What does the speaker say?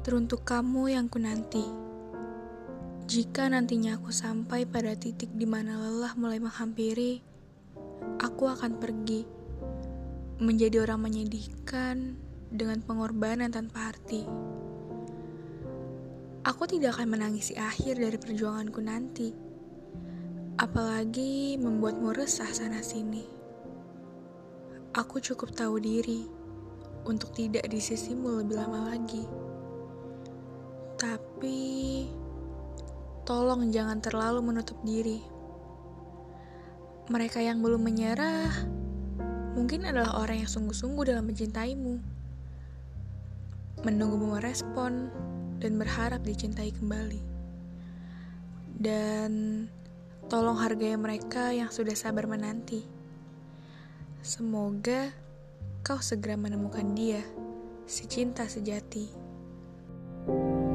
Teruntuk kamu yang ku nanti. Jika nantinya aku sampai pada titik di mana lelah mulai menghampiri, aku akan pergi menjadi orang menyedihkan dengan pengorbanan tanpa arti. Aku tidak akan menangisi akhir dari perjuanganku nanti, apalagi membuatmu resah sana-sini. Aku cukup tahu diri untuk tidak di sisimu lebih lama lagi. Tapi tolong jangan terlalu menutup diri. Mereka yang belum menyerah mungkin adalah orang yang sungguh-sungguh dalam mencintaimu. Menunggumu merespon dan berharap dicintai kembali. Dan tolong hargai mereka yang sudah sabar menanti. Semoga kau segera menemukan dia, si cinta sejati. thank you